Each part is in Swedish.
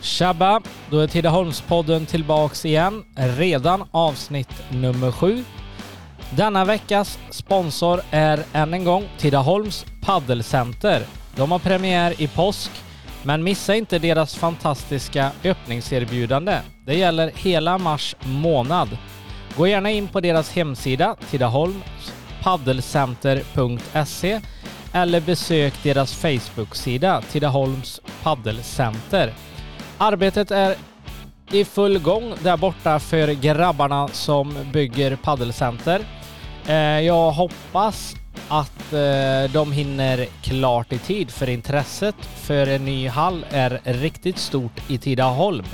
Tjabba! Då är Tidaholmspodden tillbaks igen. Redan avsnitt nummer sju. Denna veckas sponsor är än en gång Tidaholms Paddelcenter. De har premiär i påsk, men missa inte deras fantastiska öppningserbjudande. Det gäller hela mars månad. Gå gärna in på deras hemsida tidaholmspaddelcenter.se eller besök deras Facebook-sida Tidaholms Paddelcenter. Arbetet är i full gång där borta för grabbarna som bygger paddelcenter. Eh, jag hoppas att eh, de hinner klart i tid för intresset för en ny hall är riktigt stort i Tidaholm.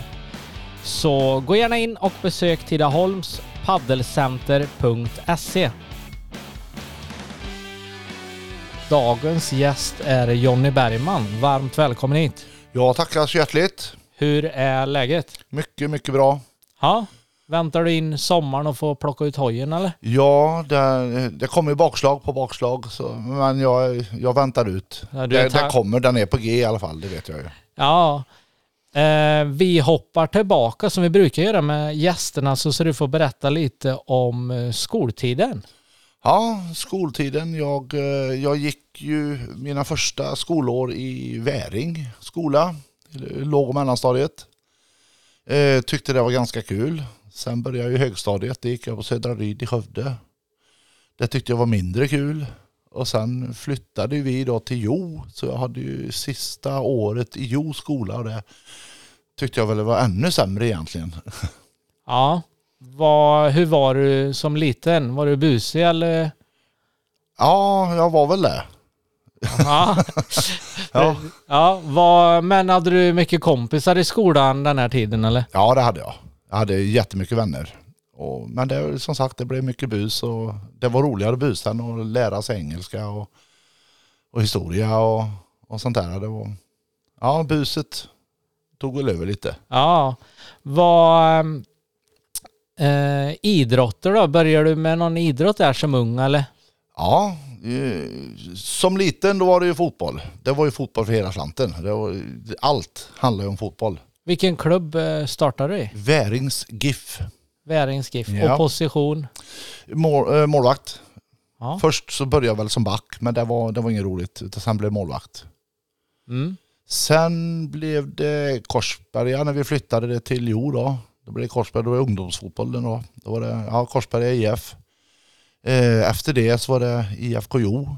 Så gå gärna in och besök Tidaholms paddelcenter.se. Dagens gäst är Jonny Bergman. Varmt välkommen hit. Ja, tackar så alltså, hjärtligt. Hur är läget? Mycket, mycket bra. Ja, väntar du in sommaren och får plocka ut hojen eller? Ja, det, det kommer ju bakslag på bakslag, så, men jag, jag väntar ut. Ja, det, det kommer, den är på G i alla fall, det vet jag ju. Ja. Eh, vi hoppar tillbaka som vi brukar göra med gästerna så, så du får berätta lite om eh, skoltiden. Ja, skoltiden. Jag, eh, jag gick ju mina första skolår i Väring skola, låg och mellanstadiet. Eh, tyckte det var ganska kul. Sen började jag i högstadiet, det gick jag på Södra Ryd i Skövde. Det tyckte jag var mindre kul. Och sen flyttade vi då till Jo, så jag hade ju sista året i Jo skola och det tyckte jag väl var ännu sämre egentligen. Ja. Vad, hur var du som liten? Var du busig eller? Ja, jag var väl det. Ja. Ja. ja vad, men hade du mycket kompisar i skolan den här tiden eller? Ja, det hade jag. Jag hade jättemycket vänner. Och, men det, som sagt, det blev mycket bus och det var roligare bus än att lära sig engelska och, och historia och, och sånt där. Det var, ja, buset tog väl över lite. Ja. Vad... Eh, idrotter då? Började du med någon idrott där som ung eller? Ja, som liten då var det ju fotboll. Det var ju fotboll för hela slanten. Var, allt handlar ju om fotboll. Vilken klubb eh, startade du i? Värings GIF, Värings GIF. Ja. Och position? mål, eh, målvakt. Ja. Först så började jag väl som back, men det var, det var inget roligt. Utan sen blev jag målvakt. Mm. Sen blev det Korsberga när vi flyttade det till Jo då. Då blev det Korsberga, då var det ungdomsfotbollen då. Då var det ja, Korsberga IF. Eh, efter det så var det IFK Jo.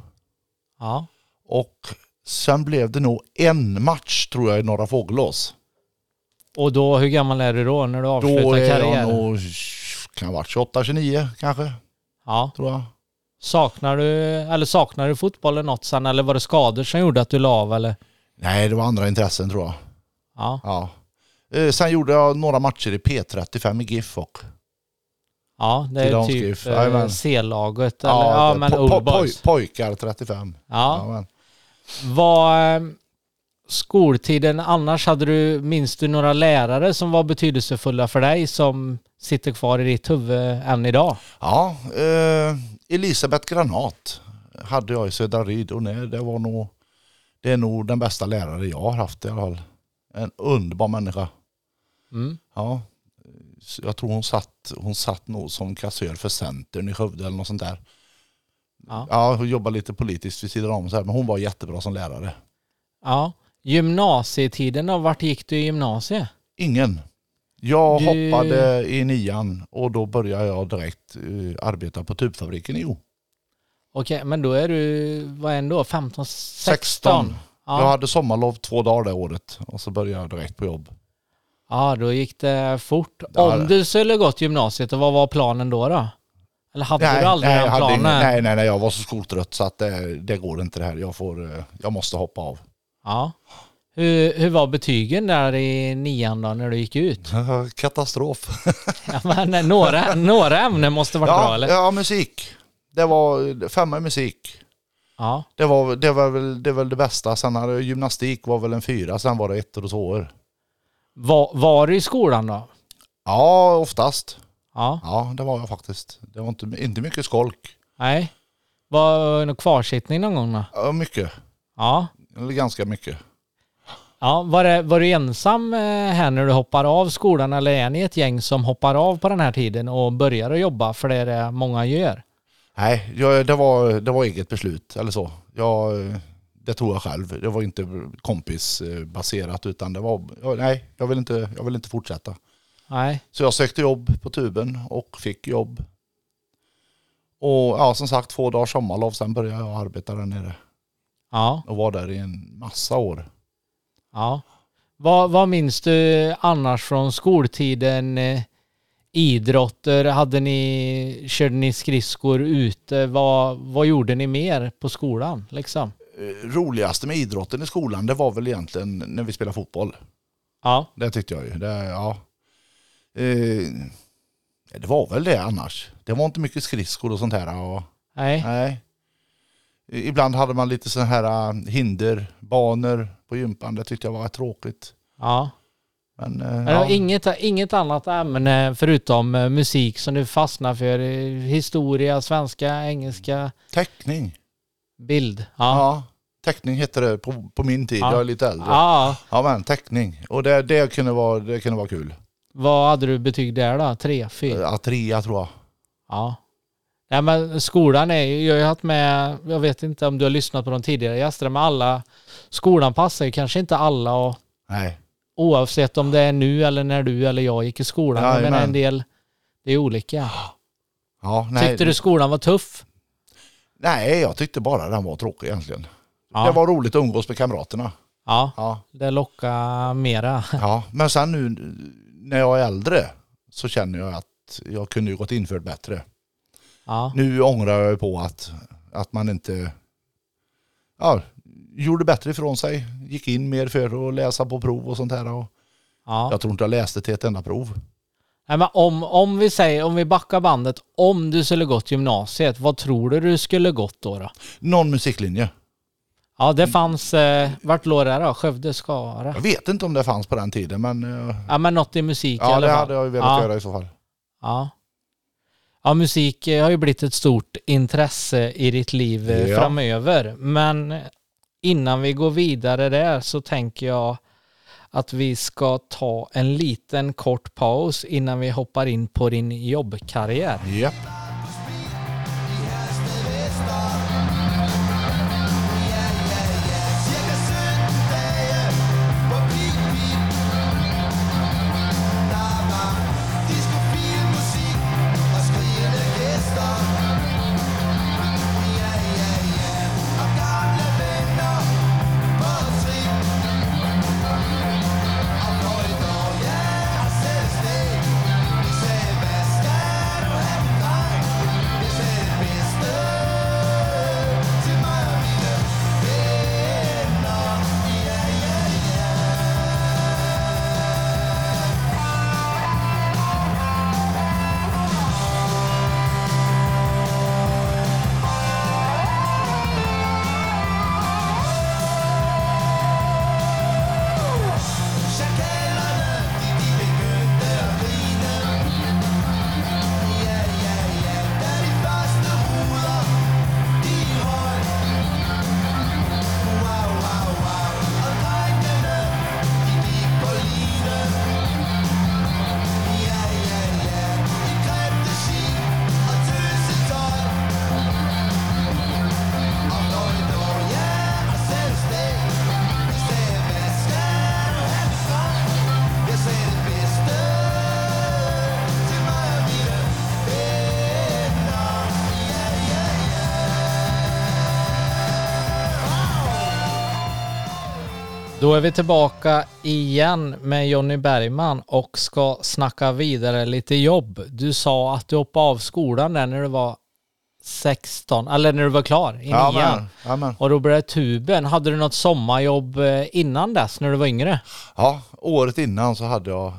Ja. Och sen blev det nog en match tror jag i Norra Fågelås. Och då, hur gammal är du då när du Då avslutar är karriären? jag nog, kan ha varit 28-29 kanske, Ja. tror jag. Saknar du, eller saknar du fotbollen något sen eller var det skador som gjorde att du la av eller? Nej, det var andra intressen tror jag. Ja. Ja. Eh, sen gjorde jag några matcher i P35 i GIF och Ja, det är typ eh. C-laget eller ja, det- men po- poj- pojkar 35. Ja. Jajamän. Vad eh, skoltiden annars, hade du, minns du några lärare som var betydelsefulla för dig som sitter kvar i ditt huvud än idag? Ja, eh, Elisabeth Granat hade jag i Södra Ryd och nej, det var nog, det är nog den bästa lärare jag har haft i alla fall. En underbar människa. Mm. Ja, jag tror hon satt, hon satt nog som kassör för Centern i Skövde eller något sånt där. Ja. Ja, hon jobbade lite politiskt vid sidan om så här, men hon var jättebra som lärare. ja. Gymnasietiden då, vart gick du i gymnasiet? Ingen. Jag Du- hoppade i nian och då började jag direkt eh, arbeta på tubfabriken i O. Okej, men då är du, vad är ändå, 15, 16? 16. Jag Ja. hade sommarlov två dagar det året och så började jag direkt på jobb. Ja, då gick det fort. Ja, Om det- du skulle gått gymnasiet, vad var planen då? då? Eller hade du aldrig nej, den hade planen? ingen, nej, nej, nej, jag var så skoltrött så att det, det går inte det här. Jag, får, eh, jag måste hoppa av. Ja. Hur, hur var betygen där i nian då när du gick ut? Katastrof. Ja, men eh, några, några ämnen måste varit bra Ja, eller? ja, musik. Det var femma i musik. Ja. Det var, det var väl det, var väl det bästa. Sen hade gymnastik var väl en fyra, sen var det ett och tvåor. Var, var du i skolan då? Ja, oftast. Ja. Ja, det var jag faktiskt. Det var inte, inte mycket skolk. Nej. Var det någon kvarsittning någon gång då? Ja, mycket. Ja. Eller ganska mycket. Ja, var, det, var du ensam eh, här när du hoppar av skolan eller är ni ett gäng som hoppar av på den här tiden och börjar att jobba för det är det många gör? Nej, jag, det, var, det var eget beslut eller så. Jag, det tror jag själv. Det var inte kompisbaserat utan det var, nej, jag vill, inte, jag vill inte fortsätta. Nej, Så jag sökte jobb på tuben och fick jobb. Och ja, som sagt två dagars sommarlov, sen började jag arbeta där nere ja, och var där i en massa år. ja. Vad, vad minns du annars från skoltiden? Eh, Idrotter, hade ni, körde ni skridskor ute? Vad, vad gjorde ni mer på skolan liksom? Eh, Roligaste med idrotten i skolan det var väl egentligen när vi spelade fotboll. Ja, Det tyckte jag ju. Det, ja. Eh, det var väl det annars. Det var inte mycket skridskor och sånt här. Och, nej, nej. Ibland hade man lite sådana här äh, hinderbanor på gympan. Det tyckte jag var tråkigt. ja. Men, eh, ja. inget, inget annat ämne förutom eh, musik som du fastnade för? Eh, Historia, svenska, engelska, Teckning. Bild? Ja. Ja. Teckning hette det på, på min tid. Ja. Jag är lite äldre. Ja, ja. men teckning. Och det, det, kunde vara, det kunde vara kul. Vad hade du betyg där då? Tre, fyra? Ja, trea tror jag. Ja. Nej men skolan är ju, jag har haft med, jag vet inte om du har lyssnat på de tidigare gästerna, men alla, skolan passar ju kanske inte alla och Nej. oavsett om det är nu eller när du eller jag gick i skolan. Menar Jajamän. en del, det är olika. Ja, nej. Tyckte du skolan var tuff? Nej, jag tyckte bara den var tråkig egentligen. Ja. Det var roligt att umgås med kamraterna. Ja, Ja. det lockar mera. Ja, men sen nu när jag är äldre så känner jag att jag kunde ju gått in för det bättre. Ja, Nu ångrar jag på att, att man inte ja, gjorde bättre ifrån sig. Gick in mer för att läsa på prov och sånt här. Och ja. jag tror inte jag läste till ett enda prov. Nej, men om, om vi säger, om vi backar bandet, om du skulle gått gymnasiet, vad tror du du skulle gått då? då? Någon musiklinje. Ja, det fanns, eh, vart låg det då? Skövde, Skara? Jag vet inte om det fanns på den tiden men eh, Ja, men något i musik i ja, alla det fall. hade jag ju velat ja. göra i så fall. Ja. Ja, musik eh, har ju blivit ett stort intresse i ditt liv eh, Ja. framöver. Men innan vi går vidare där så tänker jag att vi ska ta en liten kort paus innan vi hoppar in på din jobbkarriär. Japp. Är vi tillbaka igen med Jonny Bergman och ska snacka vidare lite jobb. Du sa att du hoppade av skolan där när du var 16, eller när du var klar i Ja, nian. ja. Och då det tuben. Hade du något sommarjobb eh, innan dess när du var yngre? ja, året innan så hade jag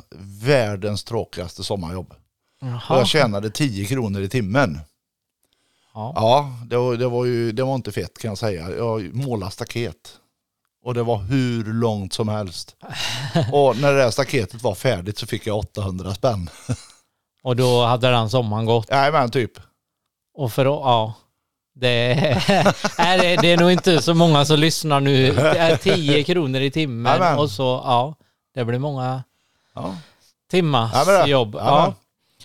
världens tråkigaste sommarjobb. Och Jaha. jag tjänade 10 kronor i timmen. Ja. Ja, det var, det var ju det var inte fett kan jag säga. Jag målade staket. Och det var hur långt som helst. Och när det där staketet var färdigt så fick jag 800 spänn. Och då hade den sommaren gått. Nej men typ. Och för att, ja. Det är, är, det- är nog inte så många som lyssnar nu. Det är 10 kronor i timmen Jajamän. och så, ja, det blir många Ja. timmars Ja, men det- jobb. ja, Ja.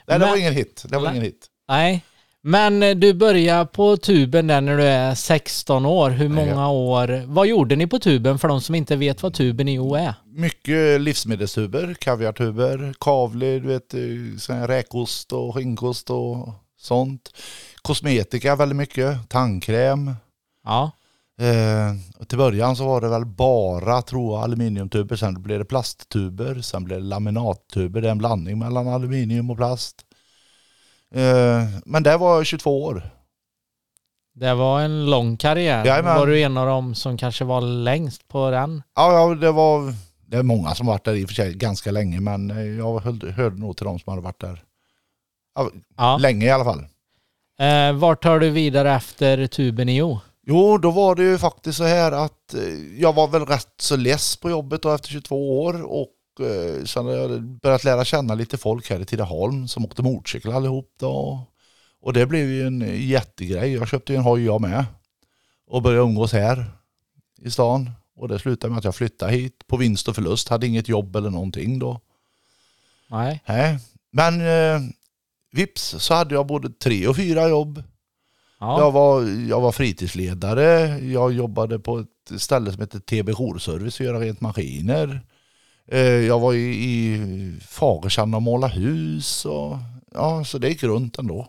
Nej, det var ingen hit. Det var Nej. ingen hit. Nej, men eh, du börjar på tuben där när du är 16 år. Hur många år? Vad gjorde ni på tuben för de som inte vet vad tuben IO är? Mycket livsmedelstuber, kaviartuber, kavli, du vet, eh, sån räkost och skinkost och sånt. Kosmetika väldigt mycket, tandkräm. Ja, Eh, till början så var det väl bara, tror jag, aluminiumtuber. Sen blev det plasttuber, sen blev det laminattuber. Det är en blandning mellan aluminium och plast. Eh, men det var jag 22 år. det var en lång karriär. Jajamän. Var du en av dem som kanske var längst på den? Ja, ja det var det är många som varit där i och för sig ganska länge men eh, jag höll, hörde nog till de som hade varit där ja, länge i alla fall. Eh, vart tar du vidare efter tuben IO? Jo, då var det ju faktiskt så här att eh, jag var väl rätt så less på jobbet då efter 22 år och eh, sen har jag börjat lära känna lite folk här i Tidaholm som åkte motorcykel allihop då. Och det blev ju en jättegrej. Jag köpte ju en hoj jag med och började umgås här i stan. Och det slutade med att jag flyttade hit på vinst och förlust. Hade inget jobb eller någonting då. Nej. Nej. Men eh, vips så hade jag både tre och fyra jobb. Ja. Jag, var, jag var fritidsledare, jag jobbade på ett ställe som heter TB Jourservice och göra rent maskiner. Eh, Jag var i, i Fagerstrand och målade hus. Och, ja, så det gick runt ändå.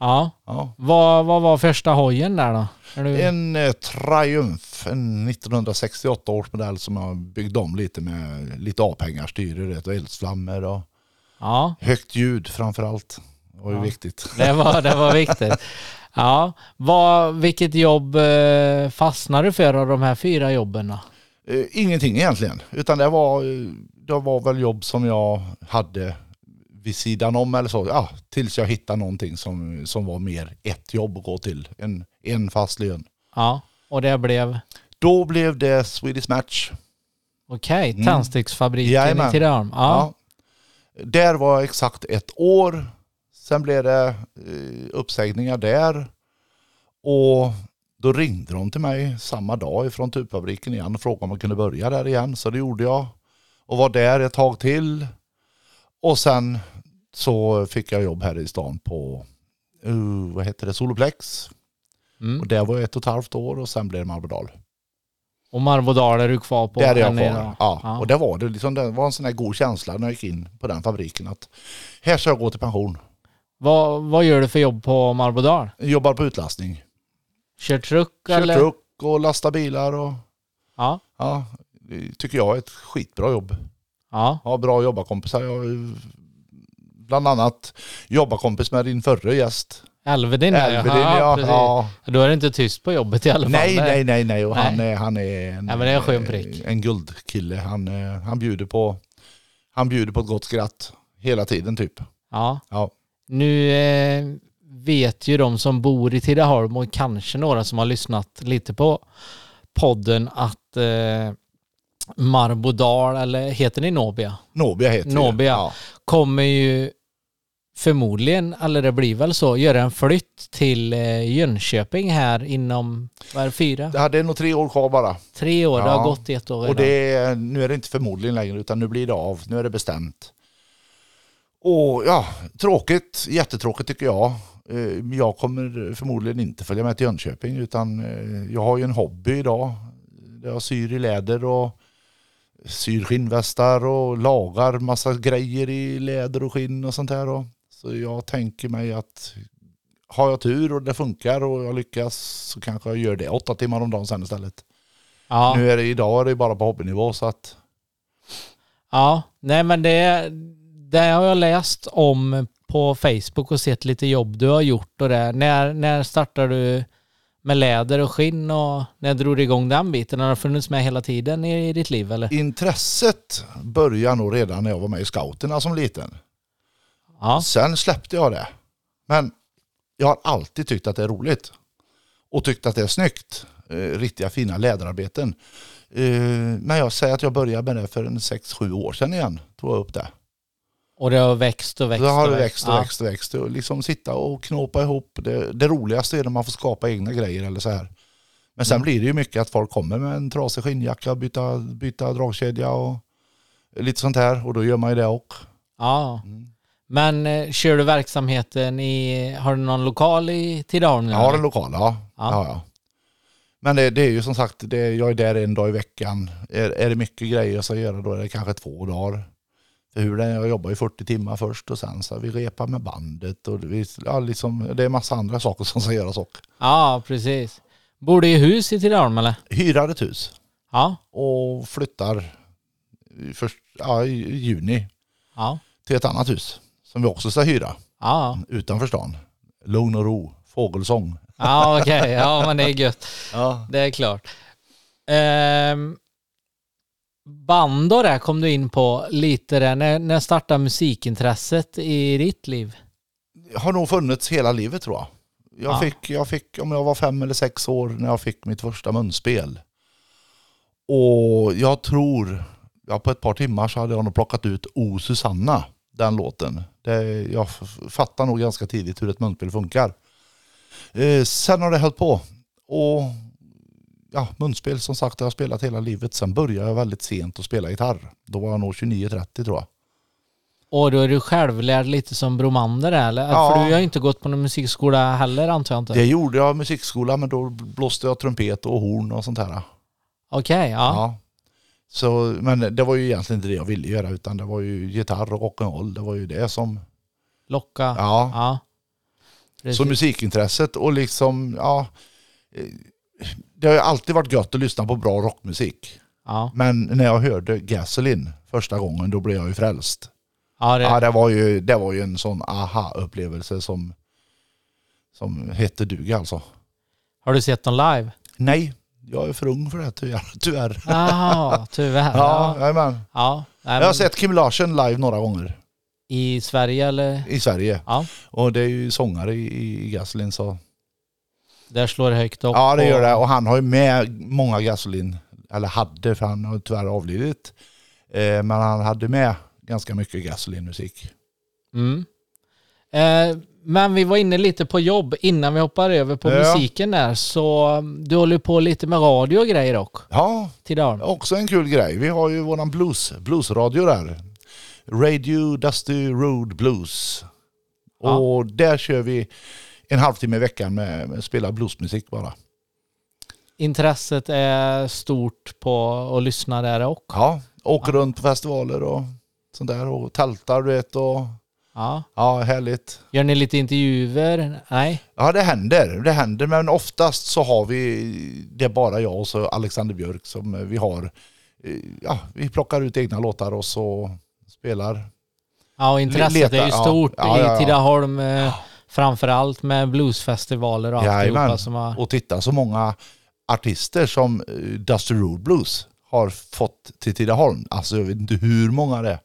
ja. Ja. Vad, vad var första hojen där då? Du... En eh, Triumph, en 1968 års modell som jag byggde om lite med lite avhängarstyre rätt, och eldsflammor och Ja, högt ljud framförallt. Det var ju Ja. viktigt. det var, det var viktigt. Ja, vad, vilket jobb eh, fastnade du för av de här fyra jobben då? Eh, Ingenting egentligen, utan det var, eh, det var väl jobb som jag hade vid sidan om eller så. Ja, tills jag hittade någonting som, som var mer ett jobb att gå till. En, en fast lön. Ja, och det blev, Då blev det Swedish Match. okej, Mm. tändsticksfabriken Jajamän. i Tidaholm. Ja. Ja. Där var jag exakt ett år. Sen blev det eh, uppsägningar där. Och då ringde de till mig samma dag ifrån tubfabriken igen och frågade om jag kunde börja där igen. Så det gjorde jag. Och var där ett tag till. Och sen så fick jag jobb här i stan på, uh, vad heter det, Soloplex. Mm. Och där var jag ett och ett halvt år och sen blev det Marbodal. Och Marbodal är du kvar på? Där är jag kvar. Ja. Ja. Och det var det, liksom, det var en sån här god känsla när jag gick in på den fabriken att här ska jag gå till pension. Vad, vad gör du för jobb på Marbodal? Jag jobbar på utlastning. Kör truck Kör eller? truck och lastar bilar och Ja. ja, det tycker jag är ett skitbra jobb. Ja. Har bra jobbarkompisar. Jag har ju bland annat jobbarkompis med din förre gäst. Elvedin där, Elvedin, ja. precis. ja. Då är det inte tyst på jobbet i alla fall. Nej, nej, nej, nej. Och Nej. Han är, han är en, Ja, men det är en skön prick. en guldkille. Han, eh, han, bjuder på, han bjuder på ett gott skratt hela tiden typ. Ja. Ja. Nu eh, vet ju de som bor i Tidaholm och kanske några som har lyssnat lite på podden att eh, Marbodal, eller heter det Nobia, Nobia heter det. Nobia. Ja. kommer ju förmodligen, eller det blir väl så, göra en flytt till eh, Jönköping här inom, vad är det, fyra? Det hade nog tre år kvar bara. Tre år, det Ja. har gått ett år Och det nu är det inte förmodligen längre utan nu blir det av. Nu är det bestämt. Och ja, tråkigt. Jättetråkigt tycker jag. Eh, Jag kommer förmodligen inte följa med till Jönköping utan eh, jag har ju en hobby idag. Jag syr i läder och syr skinnvästar och lagar massa grejer i läder och skinn och sånt här. Så jag tänker mig att har jag tur och det funkar och jag lyckas så kanske jag gör det åtta timmar om dagen sen istället. ja. Nu är det idag är det bara på hobbynivå så att ja, nej men det, det har jag läst om på Facebook och sett lite jobb du har gjort och det. När, när startade du med läder och skinn och när drog du igång den biten? Har det funnits med hela tiden i, i ditt liv eller? intresset började nog redan när jag var med i scouterna som liten. Ja, Sen släppte jag det. Men jag har alltid tyckt att det är roligt. Och tyckt att det är snyggt. Eh, riktiga fina läderarbeten. Eh, men jag säger att jag började med det för en 6-7 år sedan igen. Tog jag upp det. Och det har växt och växt Då har och det växt och växt och växt. Och liksom sitta och knåpa ihop. Det, det roligaste är när man får skapa egna grejer eller så här. Men sen Mm. blir det ju mycket att folk kommer med en trasig skinnjacka, byta, byta dragkedja och lite sånt här. Och då gör man ju det också. Ja. Mm. Men eh, kör du verksamheten i, har du någon lokal i Tidaholm? Jag har en lokal, ja. Ja. ja. ja, Men det, det är ju som sagt, det, jag är där en dag i veckan. Är, är det mycket grejer jag ska göra då är det kanske två dagar. För hur det jag jobbar ju 40 timmar först och sen så vi repar med bandet och vi, ja, liksom, det är massa andra saker som ska göras också. Ja, precis. Bor du i hus i Tidaholm eller? Hyrar ett hus Ja. och flyttar först, ja, i juni Ja. till ett annat hus som vi också ska hyra Ja, utanför stan. Lugn och ro, fågelsång. ja okej. Ja, men det är gött. Ja. Det är klart. Ehm, band där kom du in på lite där. När, när startade musikintresset i ditt liv? har nog funnits hela livet tror jag. Jag, Ja. fick, jag fick, om jag var fem eller sex år när jag fick mitt första munspel. Och jag tror, ja, på ett par timmar så hade jag nog plockat ut O Susanna, den låten. Det, jag fattar nog ganska tidigt hur ett munspel funkar. Eh, sen har det hållit på. Och ja, munspel som sagt har jag spelat hela livet. Sen började jag väldigt sent att spela gitarr. Då var jag nog 29-30 tror jag. Och då är du självlärd lite som Bromander eller? Ja. För du har ju inte gått på någon musikskola heller antar jag inte? Det gjorde jag musikskola men då blåste jag trumpet och horn och sånt här. Okej, ja. Ja. Så, men det var ju egentligen inte det jag ville göra utan det var ju gitarr och rock'n'roll. Det var ju det som, Locka. ja. Ja. Så musikintresset och liksom, ja. Det har ju alltid varit gött att lyssna på bra rockmusik. Ja. Men när jag hörde Gasoline första gången då blev jag ju frälst. Ja, det, Ja, det var ju, det var ju en sån aha-upplevelse som, som hette duga alltså. Har du sett dem live? Nej, jag är för ung för det tyvärr. tyvärr. Jaha, tyvärr. Ja, Ja. jajamän. ja. Nej, Jag har men sett Kim Larsen live några gånger I Sverige eller? i Sverige. Ja. Och det är ju sångare i, i Gasolin så. Där slår det högt upp. Ja det gör det och han har ju med många Gasolin. Eller hade för han har tyvärr avlidit. Eh, men han hade med ganska mycket Gasolin-musik. Mm. Eh, men vi var inne lite på jobb innan vi hoppar över på Ja. musiken där. Så um, du håller på lite med radio och grejer också. Ja, Tidaholm. också en kul grej. Vi har ju våran blues, bluesradio där. Radio Dusty Road Blues. Ja. Och där kör vi en halvtimme i veckan med, med spela bluesmusik bara. Intresset är stort på att lyssna där också. Ja, åker Ja. runt på festivaler och sånt där och tältar du vet och Ja. ja, härligt. Gör ni lite intervjuer? Nej? Ja det händer, det händer men oftast så har vi, det är bara jag och så Alexander Björk som vi har, eh, ja vi plockar ut egna låtar och så spelar. Ja, och intresset Leta, är ju stort Ja, ja, ja. i Tidaholm. Framförallt med bluesfestivaler och alltihopa Jajamän. som har... Och titta så många artister som eh, Dusty Road Blues har fått till Tidaholm. Alltså jag vet inte hur många det är.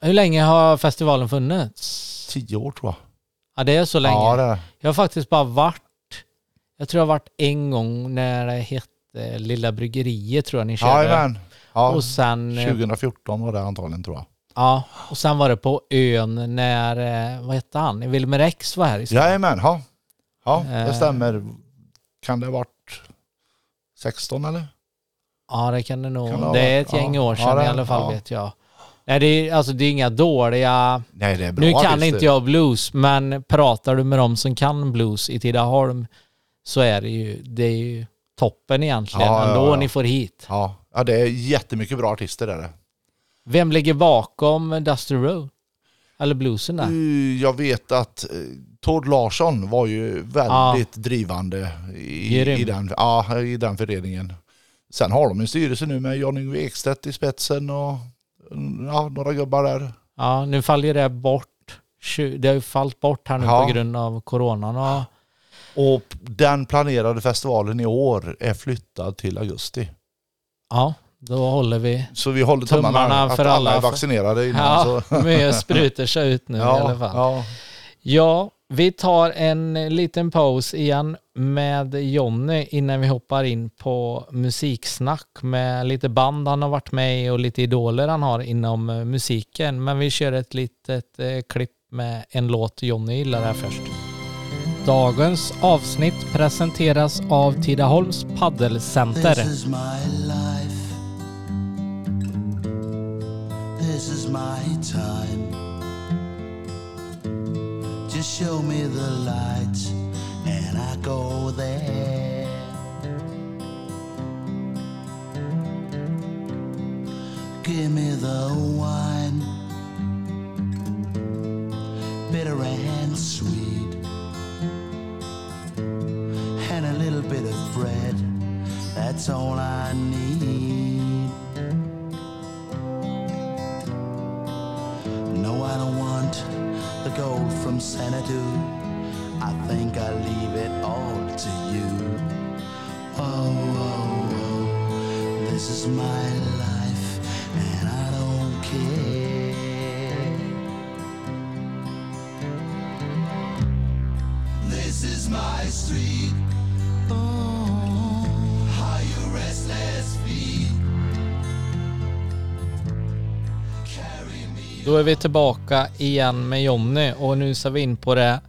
Hur länge har festivalen funnits? Tio år tror jag. Ja, det är så länge. Ja det är. Jag har faktiskt bara varit, jag tror jag har varit en gång när det hette Lilla Bryggeriet tror jag ni körde. Jajamän. Ja, och sen, eh, 2014 var det antagligen tror jag. Ja, och sen var det på ön när, eh, vad hette han, Wilmer X var här i stan. Jajamän, ja. Ja, det Eh. stämmer. Kan det ha varit 16 eller? Ja, det kan det nog. Kan det det är ett gäng ja. år sedan Ja, det- i alla fall ja. vet jag. Nej, det är, alltså det är inga dåliga... Nej det är bra nu kan artister. inte jag blues, men pratar du med dem som kan blues i Tidaholm så är det ju, det är ju toppen egentligen Ja, ja, ändå ja. ni får hit. Ja. ja, det är jättemycket bra artister där. Vem ligger bakom Dusty Road? Eller bluesen där? Uh, Jag vet att eh, Tord Larsson var ju väldigt drivande i, i, den, ja, i den föreningen. Sen har de en styrelse nu med Jan-Yngve Ekstedt i spetsen och mm, ja, några gubbar där. Ja, nu faller det bort. Det har ju fallit bort här nu Ja. på grund av coronan. Och, Och den planerade festivalen i år är flyttad till augusti. ja, då håller vi. Så vi håller tummarna, Tummarna att för alla alla. är vaccinerade innan. Ja, så. mycket sprutor sig ut nu i alla fall. ja. Ja, Vi tar en liten paus igen med Jonny innan vi hoppar in på musiksnack med lite band han har varit med i och lite idoler han har inom eh, musiken. Men vi kör ett litet eh, klipp med en låt Jonny gillar här först. Dagens avsnitt presenteras av Tidaholms paddelcenter. This is my time. Just show me the lights and I go there. Give me the wine, bitter and sweet and a little bit of bread. That's all I need. From Xanadu. I think I leave it all to you. Oh, oh, oh, this is my life, and I don't care. This is my street. Oh, Då är vi tillbaka igen med Jonny och nu ser vi in på det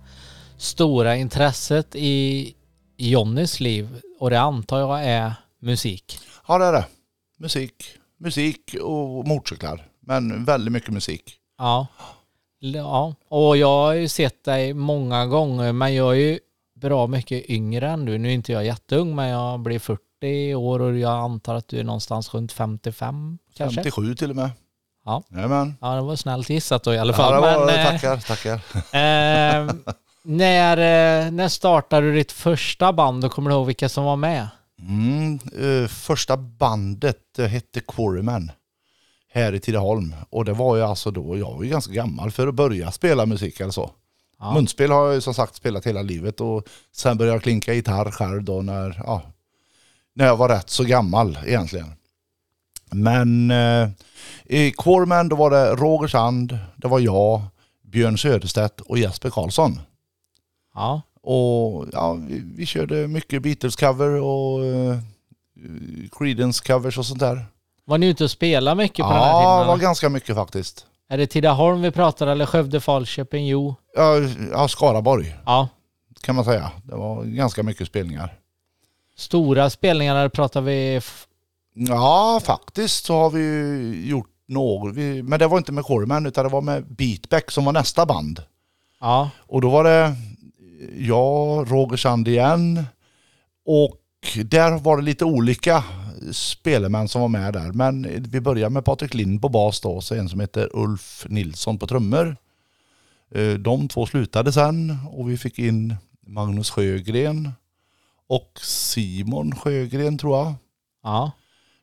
stora intresset i Jonnys liv och det antar jag är musik. Ja det är det. Musik. Musik och motorcyklar. Men väldigt mycket musik. Ja. ja, och jag har ju sett dig många gånger men jag är ju bra mycket yngre än du. Nu är inte jag jätteung men jag blir 40 i år och jag antar att du är någonstans runt 55 kanske? 57 till och med. Ja. Jajamän. Ja, det var snällt gissat då i alla Ja, fall. det var, men, eh, tackar, tackar. Eh, när, när startade du ditt första band och kommer du ihåg vilka som var med? Mm, eh, första bandet eh, hette Quarrymen här i Tidaholm. Och det var ju alltså då, jag var ju ganska gammal för att börja spela musik eller så. Ja. Munspel har jag ju som sagt spelat hela livet och sen började jag klinka gitarr själv då när, ja, när jag var rätt så gammal egentligen. Men eh, i Quarrymen då var det Roger Sand, det var jag, Björn Söderstedt och Jesper Karlsson. Ja, Och ja, vi, vi körde mycket Beatles-cover och uh, Creedence-covers och sånt där. var ni ute och spelade mycket på den här Ja, tiden? det var ganska mycket faktiskt. Är det Tidaholm vi pratar eller Skövde, Falköping? Jo. Ja, ja, Skaraborg Ja. kan man säga. Det var ganska mycket spelningar. Stora spelningar, där pratar vi... f- Ja, faktiskt så har vi ju gjort. Vi, men det var inte med Corman utan det var med Beatback som var nästa band. Ja, Och då var det jag, Roger Sand igen och där var det lite olika spelmän som var med där. Men vi börjar med Patrik Lind på bas då och en som heter Ulf Nilsson på trummor. Eh, De två slutade sen och vi fick in Magnus Sjögren och Simon Sjögren tror jag ja.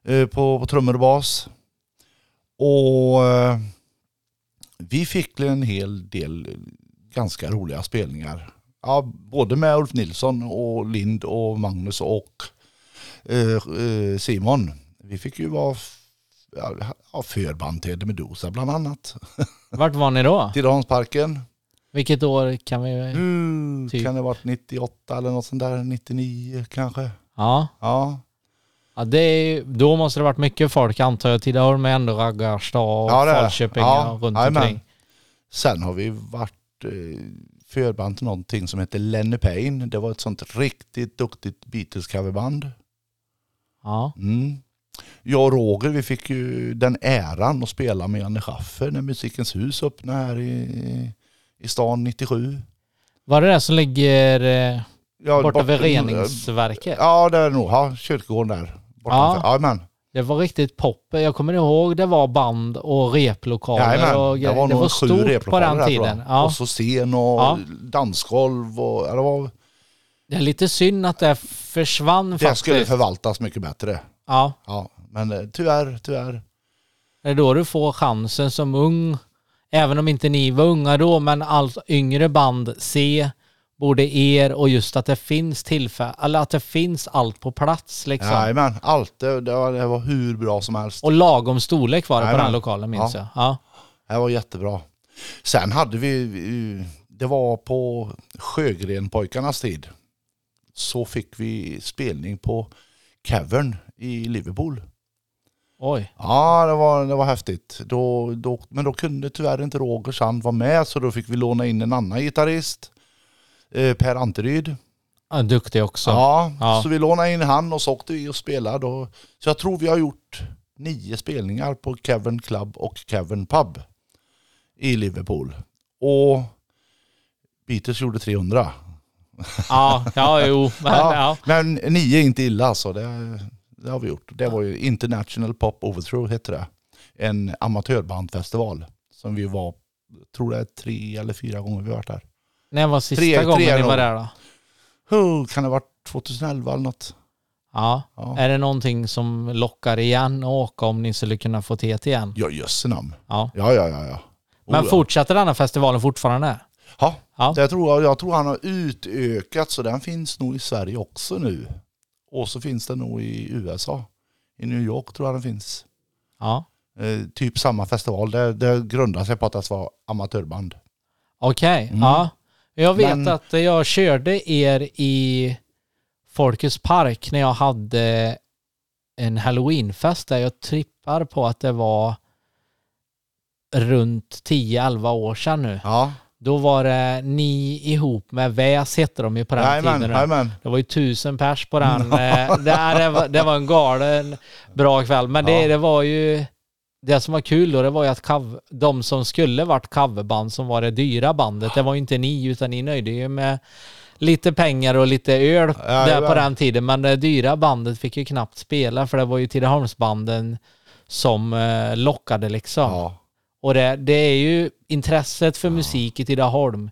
Eh, på, på trummor och bas. Och eh, vi fick en hel del ganska roliga spelningar. Ja, både med Ulf Nilsson och Lind och Magnus och eh, Simon. Vi fick ju vara ja, förband till Medusa bland annat. Vart var ni då? Tidaholmsparken. Vilket år kan vi... Nu Typ. kan det ha varit 98 eller något sånt där, 99 kanske. Ja. Ja, ja det är, då måste det varit mycket folk antar jag. Tidaholm är ändå raggarstad och Ja. Falköping Ja, runt jajamän. omkring. Sen har vi varit eh, förband till någonting som heter Lenny Payne. Det var ett sånt riktigt duktigt Beatles-coverband. Ja. Mm. Jag och Roger vi fick ju den äran att spela med Janne Schaffer när Musikens hus öppnade här i, i stan 97. Var det det som ligger eh, Ja, borta vid bort- reningsverket? Ja, det är det nog. Ja, kyrkogården där. Ja. Ja. Det var riktigt pop. Jag kommer ihåg det var band och replokaler Jajamän. och Det var Det var stort på den tiden. Ja. Och så scen och Ja. dansgolv och det, var, Det är lite synd att det försvann det faktiskt. skulle förvaltas mycket bättre. Ja, Ja, men eh, tyvärr, tyvärr. det är då du får chansen som ung. Även om inte ni var unga då, men allt yngre band se både er och just att det finns tillfälle, eller att det finns allt på plats liksom. Jajamän, allt. Det, det, var, det var hur bra som helst. Och lagom storlek var det på Jajamän. den lokalen minns Ja. jag. Ja. Det var jättebra. Sen hade vi, vi det var på Sjögrenpojkarnas tid. Så fick vi spelning på Cavern i Liverpool. Oj. Ja, det var, det var häftigt. Då, då, men då kunde tyvärr inte Roger Sand vara med så då fick vi låna in en annan gitarrist. Eh, per Anteryd. Ja, duktig också. Ja, Ja. så vi lånade in han och så åkte vi och spelade. Och, så jag tror vi har gjort nio spelningar på Cavern Club och Cavern Pub i Liverpool. Och Beatles gjorde 300. Ja, ja jo. Men, Ja. ja. Men nio är inte illa så det, det har vi gjort. Det var ju International Pop Overthrow hette det. En amatörbandfestival som vi var, tror det är tre eller fyra gånger vi varit där. När var sista Tre- gången tre ni var där då? Oh, kan det ha varit 2011 eller något? Ja. Ja, Är det någonting som lockar igen att åka om ni skulle kunna få TT igen? ja jösse namn. Ja. Ja, ja, ja. ja. Oh, Men ja. fortsätter denna festivalen fortfarande? Ja, Ja. det tror jag, jag tror han har utökat så den finns nog i Sverige också nu. Och så finns den nog i USA. I New York tror jag den finns. Ja. Eh, typ samma festival. Det, det grundar sig på att det var amatörband. Okej. Mm. Ja. Jag vet Men- att jag körde er i Folkets park när jag hade en halloweenfest där jag trippar på att det var runt 10-11 år sedan nu. Ja, Då var det ni ihop med Väs hette de ju på den jajamän, tiden. jajamän. Det var ju tusen pers på den. Eh, det, det, var, det var en galen bra kväll. Men det, Ja. det var ju... Det som var kul då, det var ju att cover, de som skulle varit coverband som var det dyra bandet, det var ju inte ni utan ni nöjde ju med lite pengar och lite öl där Jajamän. på den tiden. Men det dyra bandet fick ju knappt spela för det var ju Tidaholmsbanden som eh, lockade liksom. Ja. Och det, det är ju intresset för musik i Tidaholm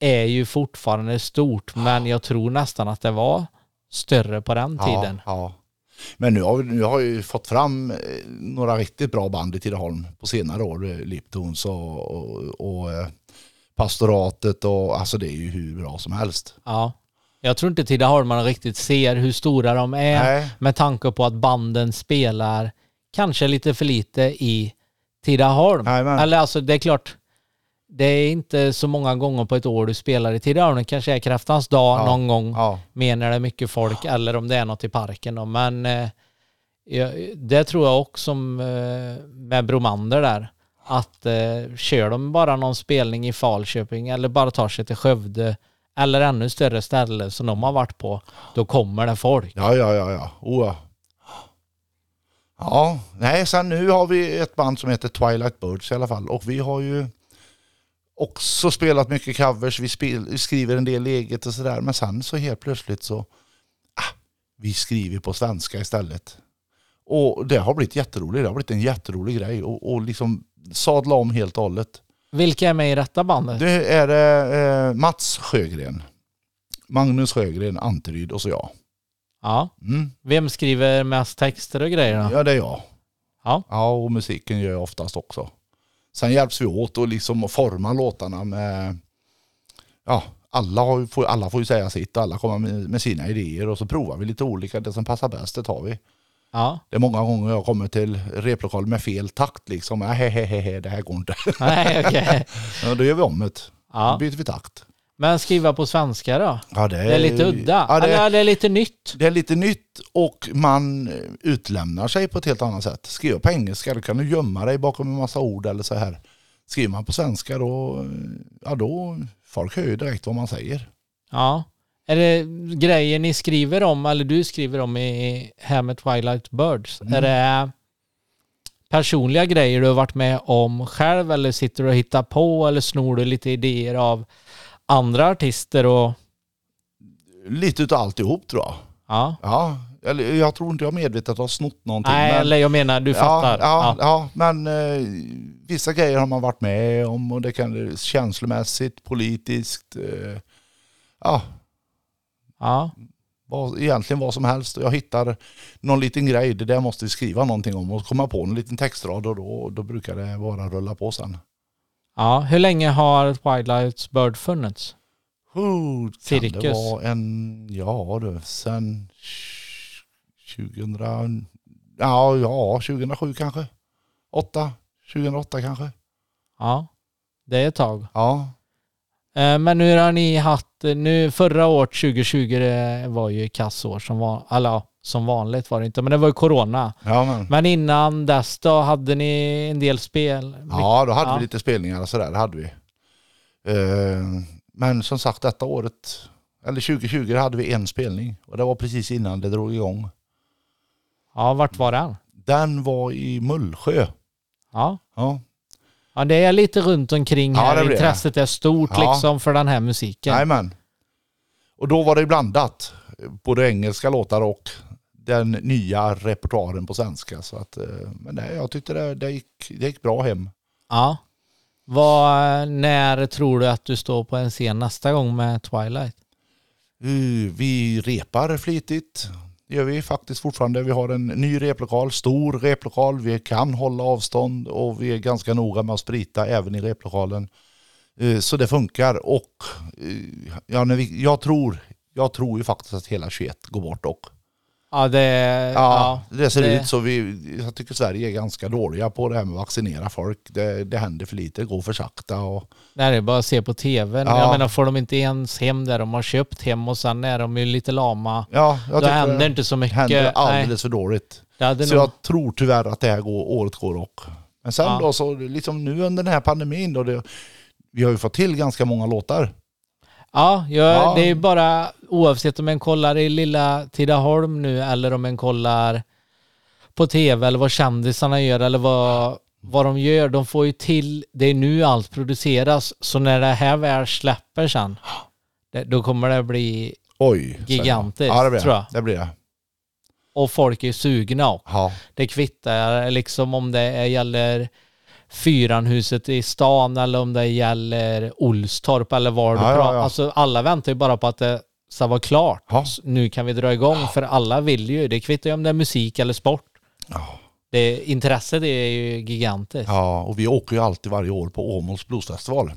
är ju fortfarande stort, men jag tror nästan att det var större på den tiden. Ja, ja. Men nu har, nu har jag ju fått fram eh, några riktigt bra band i Tidaholm på senare år. eh, Liptons och, och, och eh, Pastoratet och alltså det är ju hur bra som helst. Ja. Jag tror inte Tidaholmarna riktigt ser hur stora de är Nej, med tanke på att banden spelar kanske lite för lite i Tidaholm. Jajamän. Eller alltså det är klart, det är inte så många gånger på ett år du spelar i Tidaholm. Det kanske är kräftans dag Ja. någon gång. ja. mer när det är mycket folk eller om det är något i parken. Då. Men eh, det tror jag också eh, med Bromander där. Att eh, kör de bara någon spelning i Falköping eller bara tar sig till Skövde eller ännu större ställe som de har varit på, då kommer det folk. Ja, ja, ja, ja. Oh, ja. Ja, nej, sen nu har vi ett band som heter Twilight Birds i alla fall. Och vi har ju också spelat mycket covers. Vi, spel, vi skriver en del eget och sådär. Men sen så helt plötsligt så, ah, vi skriver på svenska istället. Och det har blivit jätteroligt. Det har blivit en jätterolig grej. Och, och liksom sadla om helt och hållet. Vilka är med i detta bandet? Det är eh, Mats Sjögren, Magnus Sjögren, Anteryd och så jag. Ja. Mm. Vem skriver mest texter och grejer då? Ja, det är jag. Ja. Ja, och musiken gör jag oftast också. Sen hjälps vi åt och liksom forma låtarna med... Ja, alla, har, alla får ju säga sitt och alla kommer med, med sina idéer och så provar vi lite olika. Det som passar bäst, det tar vi. Ja. Det är många gånger jag kommer till replokal med fel takt liksom. Äh, he, he, he, he, det här går inte. Nej, okej. Ja, då gör vi om det. Då Ja. byter vi takt. Men skriva på svenska då? Ja, Det är lite udda. Ja, det, Eller det är lite nytt. det är lite nytt och man eh, utlämnar sig på ett helt annat sätt. Skriver på engelska då kan du gömma dig bakom en massa ord eller så här. Skriver man på svenska då, eh, ja då, folk hör ju direkt vad man säger. Ja. Är det grejer ni skriver om, eller du skriver om i här med Twilight Birds? Mm. Är det personliga grejer du har varit med om själv eller sitter du och hittar på eller snor du lite idéer av andra artister och Lite utav alltihop tror jag. ja. Ja, eller jag tror inte jag medvetet har snott någonting. Nej, men- eller jag menar du fattar. Ja, ja, ja. men eh, vissa grejer har man varit med om och det kan känslomässigt, politiskt, eh, ja, ja. vad, egentligen vad som helst. Jag hittar någon liten grej, det där måste vi skriva någonting om och komma på en liten textrad och då, då brukar det bara rulla på sen. ja. Hur länge har Twilight Bird funnits? Oh, Cirkus. det vara en, ja du, sen 2000, ja, ja 2007 kanske. 8, 2008 kanske. Ja. Det är ett tag. Ja, Eh, Men hur har ni haft, nu förra året 2020 det var ju kassår som var, ja, som vanligt var det inte, men det var ju corona. Ja, men, Men innan dess då hade ni en del spel? ja då hade Ja. vi lite spelningar och sådär, det hade vi. Eh, men som sagt detta året, eller 2020 hade vi en spelning och det var precis innan det drog igång. Ja, vart var den? Den var i Mullsjö. Ja. Ja, Ja, det är lite runt omkring Ja, här. det. Intresset är stort Ja. liksom för den här musiken. Jajamän. Och då var det blandat. Både engelska låtar och den nya repertoaren på svenska. Så att, eh, men nej, jag tyckte det, det, gick, det gick bra hem. Ja. Vad, när tror du att du står på en scen nästa gång med Twilight? Uh, Vi repar flitigt. Det gör vi faktiskt fortfarande. Vi har en ny replokal, stor replokal. Vi kan hålla avstånd och vi är ganska noga med att sprita även i replokalen. Eh, Så det funkar och eh, ja, jag, tror, jag tror ju faktiskt att hela 21 går bort och Ja, det... Ja, Ja, det ser det- ut så. Vi, jag tycker Sverige är ganska dåliga på det här med att vaccinera folk. Det, det händer för lite, det går för sakta. Och, det här är bara att se på tv. Ja. Jag menar, får de inte ens hem där de har köpt hem och sen är de ju lite lama. ja, jag Då händer det inte så mycket. händer Nej, alldeles för dåligt. det Så nog... jag tror tyvärr att det här går, året går och. Men sen Ja. då så, liksom nu under den här pandemin då, det, vi har ju fått till ganska många låtar. Ja, jag, Ja. det är bara oavsett om en kollar i lilla Tidaholm nu eller om en kollar på tv eller vad kändisarna gör eller vad, vad de gör. De får ju till, det är nu allt produceras. Så när det här väl släpper sen, då kommer det bli, Oj. Gigantiskt, Ja, det blir tror jag. Det blir det. och folk är sugna Ja, det kvittar liksom om det gäller Fyranhuset i stan eller om det gäller Olstorp eller var du Ja, ja, pratar. ja. Alltså alla väntar ju bara på att det ska vara klart. Ja. Nu kan vi dra igång för alla vill ju. Det kvittar ju om det är musik eller sport. Ja. Det, intresset är ju gigantiskt. ja, och vi åker ju alltid varje år på Åmåls bluesfestival.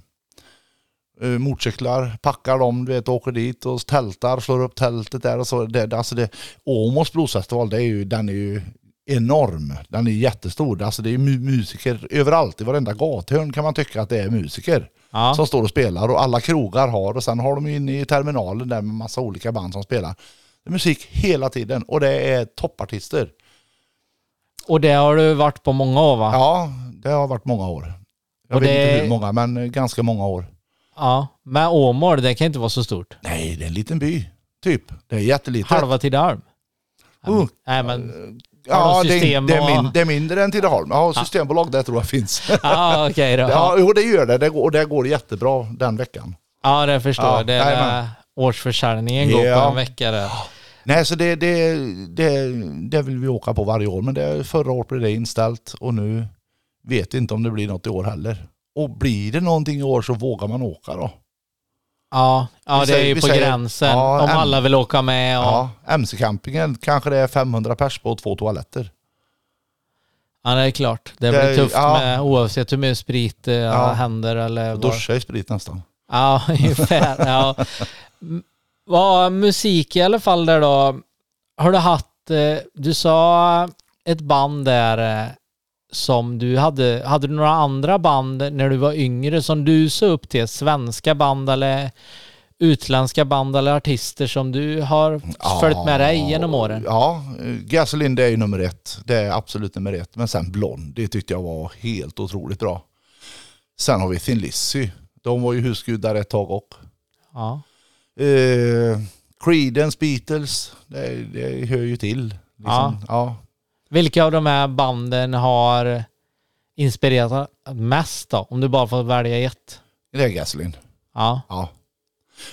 Eh, motorcyklar, packar dem, du vet, åker dit och tältar, slår upp tältet där och så. Det- alltså det, Åmåls bluesfestival, det är ju, den är ju enorm. Den är jättestor. Alltså det är mu- musiker överallt. I varenda gathörn kan man tycka att det är musiker Ja. som står och spelar och alla krogar har och sen har de inne i terminalen där med massa olika band som spelar. Det är musik hela tiden och det är toppartister. Och det har du varit på många år va? Ja, det har varit många år. Jag Och vet det- inte hur många, men ganska många år. Ja. Men Åmål, det kan inte vara så stort. Nej, det är en liten by. Typ. Det är jättelitet. Halva Tidaholm. Uh, Nej men, ja, det, det, är och- min, det är mindre än Tidaholm. Ja, systembolag där tror jag finns. ja okej då. ja, jo, det gör det. Det går, det går jättebra den veckan. Ja, det förstår Ja, jag. Det är jajamän. årsförsäljningen går på Ja. en vecka där. Nej, så det, det, det, det vill vi åka på varje år. Men det, förra året blev det inställt och nu vet inte om det blir något i år heller. Och blir det någonting i år så vågar man åka då. Ja, ja Vi det säger- är ju på säger- gränsen. Ja, Om en- alla vill åka med. Och, ja. Ja, MC-campingen kanske det är 500 pers på två toaletter. det är klart. Det Det- blir tufft ja. med oavsett hur mycket sprit det Ja. händer eller. Duscha i sprit nästan. Ja, ungefär. ja. M- Vad musik i alla fall där då. Har du haft, eh, du sa ett band där eh, som du hade, hade du några andra band när du var yngre som du såg upp till? Svenska band eller utländska band eller artister som du har följt med dig genom åren? Ja, Gasoline det är ju nummer ett. Det är absolut nummer ett. Men sen Blond, det tyckte jag var helt otroligt bra. Sen har vi Thin Lizzy. De var ju husgudar ett tag och. Ja. Eh, Creedence, Beatles, det, det hör ju till. Liksom. Ja. Vilka av de här banden har inspirerat mest då? Om du bara får välja ett. det är Gasoline. Ja. Ja.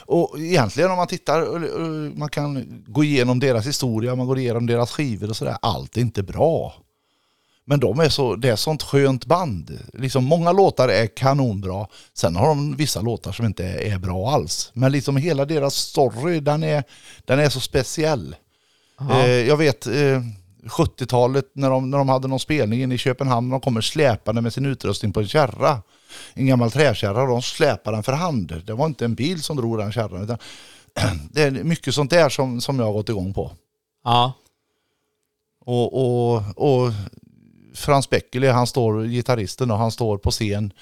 Och egentligen om man tittar, man kan gå igenom deras historia, man går igenom deras skivor och sådär. Allt är inte bra. Men de är så, det är sånt skönt band. Liksom många låtar är kanonbra. Sen har de vissa låtar som inte är, bra alls. Men liksom hela deras story, den är, den är så speciell. Eh, jag vet eh, 70-talet när de, när de hade någon spelning inne i Köpenhamn. De kommer släpande med sin utrustning på en kärra. En gammal träkärra och de släpar den för hand. Det var inte en bil som drog den kärran. Utan det är mycket sånt där som, som jag har gått igång på. Ja. Och, och, och Frans Beckele, han står, gitarristen, och han står på scen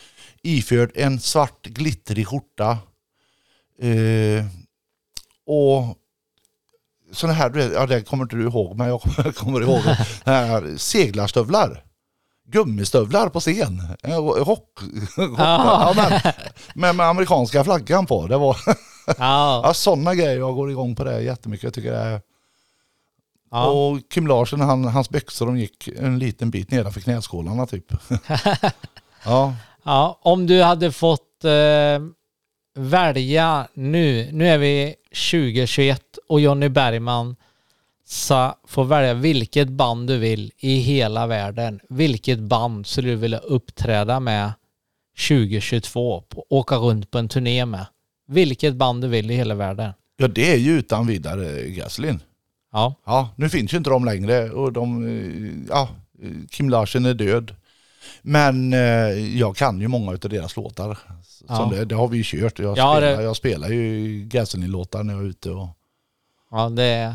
iförd en svart glittrig skjorta Eh, och sådana här, ja det kommer inte du ihåg men jag kommer, ihåg här seglarstövlar. Gummistövlar på scen. Rock, ja, men, med, med amerikanska flaggan på. Det var Ja. ja, sådana grejer jag går igång på det jättemycket. Jag tycker det är... ja. Och Kim Larsen, han, hans byxor de gick en liten bit nedanför knäskålarna typ. ja, Ja, om du hade fått eh, välja nu, nu är vi 2021 och Jonny Bergman sa, får välja vilket band du vill i hela världen. Vilket band skulle du vilja uppträda med 2022, på, åka runt på en turné med? Vilket band du vill i hela världen. ja det är ju utan vidare Gasolin. Ja, Ja, nu finns ju inte de längre och de, eh, ja, Kim Larsen är död. Men eh, jag kan ju många av deras låtar. Ja. det, det har vi ju kört. Jag, Ja, spelar, det- jag spelar ju Gasolin-låtar när jag är ute. Och, ja det är...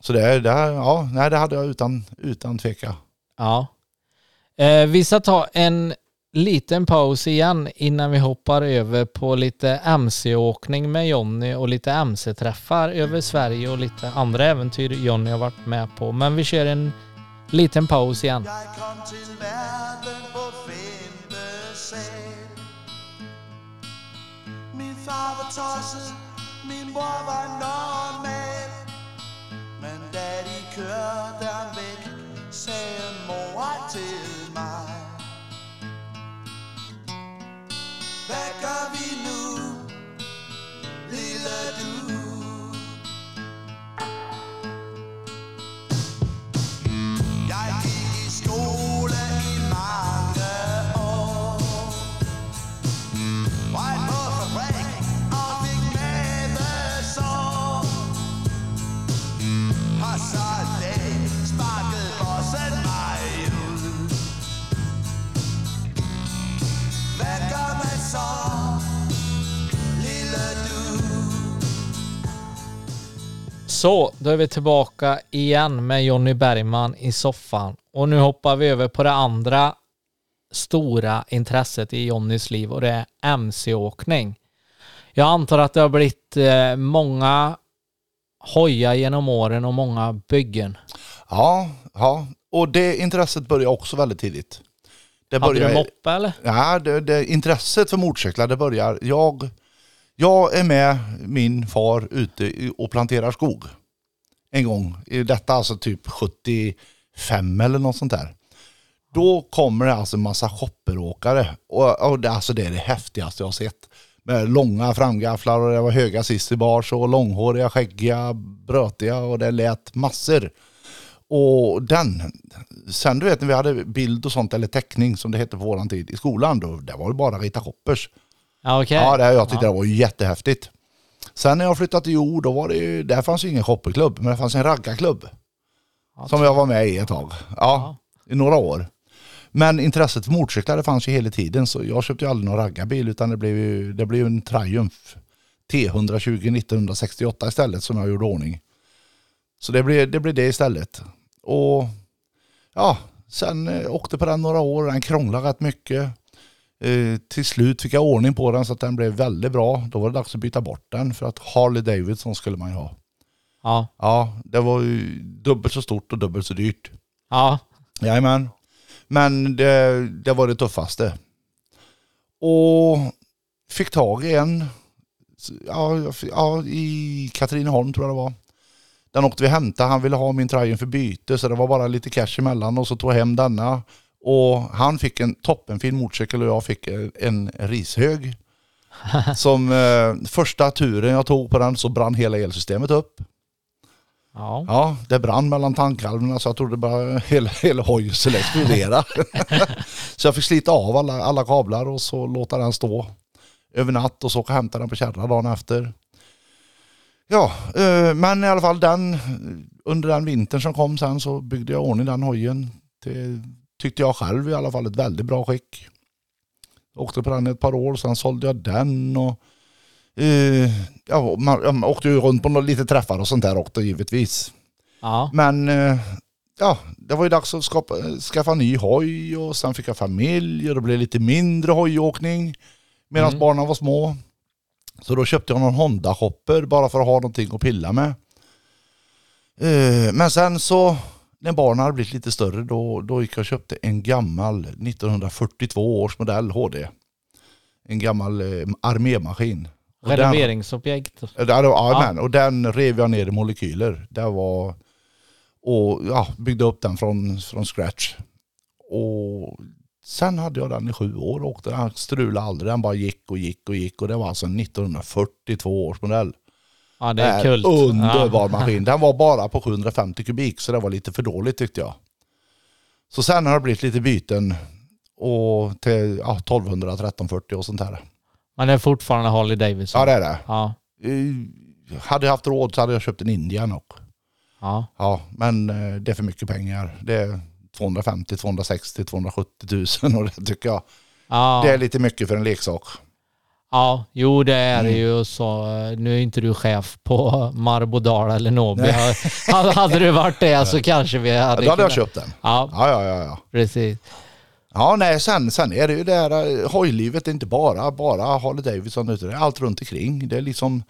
så det, är- det, ja, nej, det hade jag utan, utan tveka. Ja. Eh, vi ska ta en liten paus igen innan vi hoppar över på lite MC-åkning med Jonny och lite MC-träffar över Sverige och lite andra äventyr Jonny har varit med på. Men vi kör en liten paus igen. Min far var tosset, min bror var normal Men da de kørte ham væk, sagde mor til mig Hvad gør vi nu, lille du? Så, då är vi tillbaka igen med Jonny Bergman i soffan. Och nu hoppar vi över på det andra stora intresset i Jonnys liv och det är MC-åkning. Jag antar att det har blivit eh, många hojar genom åren och många byggen. Ja, ja, och det intresset började också väldigt tidigt. Det Hade du började, moppe eller? Ja, det, det, intresset för motorcyklar det börjar. Jag, jag är med min far ute och planterar skog. En gång. I Detta alltså typ 75 eller något sånt där. Då kommer det alltså en massa shopperåkare. Och, och det, alltså det är det häftigaste jag har sett. Med långa framgafflar och det var höga sissibars och långhåriga, skäggiga, brötiga och det lät massor. Och den, sen du vet när vi hade bild och sånt eller teckning som det hette på våran tid i skolan då, det var ju bara att Rita Shoppers. Ja, okej. Ja, det, jag tyckte det var jättehäftigt. Sen när jag flyttade till jord, då var det ju, där fanns ju ingen shopperklubb, men det fanns en raggarklubb. Ja, Som jag var med i ett tag. Ja, i några år. Men intresset för motorcyklar det fanns ju hela tiden så jag köpte ju aldrig någon raggarbil utan det blev ju, det blev en Triumph T120 1968 istället som jag gjorde ordning. Så det blev, det blev det istället. Och ja, sen eh, åkte på den några år, den krånglade rätt mycket. Eh, till slut fick jag ordning på den så att den blev väldigt bra. Då var det dags att byta bort den för att Harley Davidson skulle man ju ha. Ja. Ja, det var ju dubbelt så stort och dubbelt så dyrt. Ja. Jajamän. Men det, det var det tuffaste. Och fick tag i en ja, ja, i Katrineholm tror jag det var. Den åkte vi hämta. Han ville ha min Triumph för byte så det var bara lite cash emellan och så tog jag hem denna. Och han fick en toppenfin motorcykel och jag fick en, en rishög. Som eh, första turen jag tog på den så brann hela elsystemet upp. Ja. Ja, det brann mellan tankhalvorna så jag trodde bara hela, hela hojen skulle explodera. så jag fick slita av alla, alla kablar och så låta den stå över natt och så åka och hämta den på kärra dagen efter. Ja, eh, men i alla fall den, under den vintern som kom sen så byggde jag ordning den hojen. Det tyckte jag själv i alla fall ett väldigt bra skick. Åkte på den ett par år, sen sålde jag den och eh, ja, man, man åkte ju runt på några lite träffar och sånt där också givetvis. Ja. Men eh, ja, det var ju dags att skapa, skaffa ny hoj och sen fick jag familj och det blev lite mindre hojåkning medan Mm. barnen var små. Så då köpte jag någon Honda Hopper bara för att ha någonting att pilla med. Eh, Men sen så när barnen hade blivit lite större då, då gick jag och köpte en gammal 1942 års modell HD. En gammal eh, armémaskin. Och den-. Ja, ja, men, och den rev jag ner i molekyler. Det var, och ja, byggde upp den från, från scratch. Och sen hade jag den i sju år och åkte den strulade aldrig. Den bara gick och gick och gick och det var alltså en 1942 års modell. Ja, det är Äh, kul. Underbar Ja. maskin. Den var bara på 750 kubik så det var lite för dåligt tyckte jag. Så sen har det blivit lite byten och till ja, 1200, 1340 och sånt här. Men det är fortfarande Harley Davidson. Ja det är det. Ja. Hade jag haft råd så hade jag köpt en Indian också. Ja. Ja, men eh, det är för mycket pengar. Det är 250, 260, 270 000 och det tycker jag Ja. det är lite mycket för en leksak. Ja, jo det är det Mm. ju så. Nu är inte du chef på Marbodal eller Nobi. Hade- du varit det så kanske vi Ja, hade då hade jag köpt den. Ja, Ja, ja, ja. ja. precis. Ja, nej, sen, sen är det ju det här eh, hojlivet är inte bara, bara Harley Davidson utan det är allt runt omkring. Det är liksom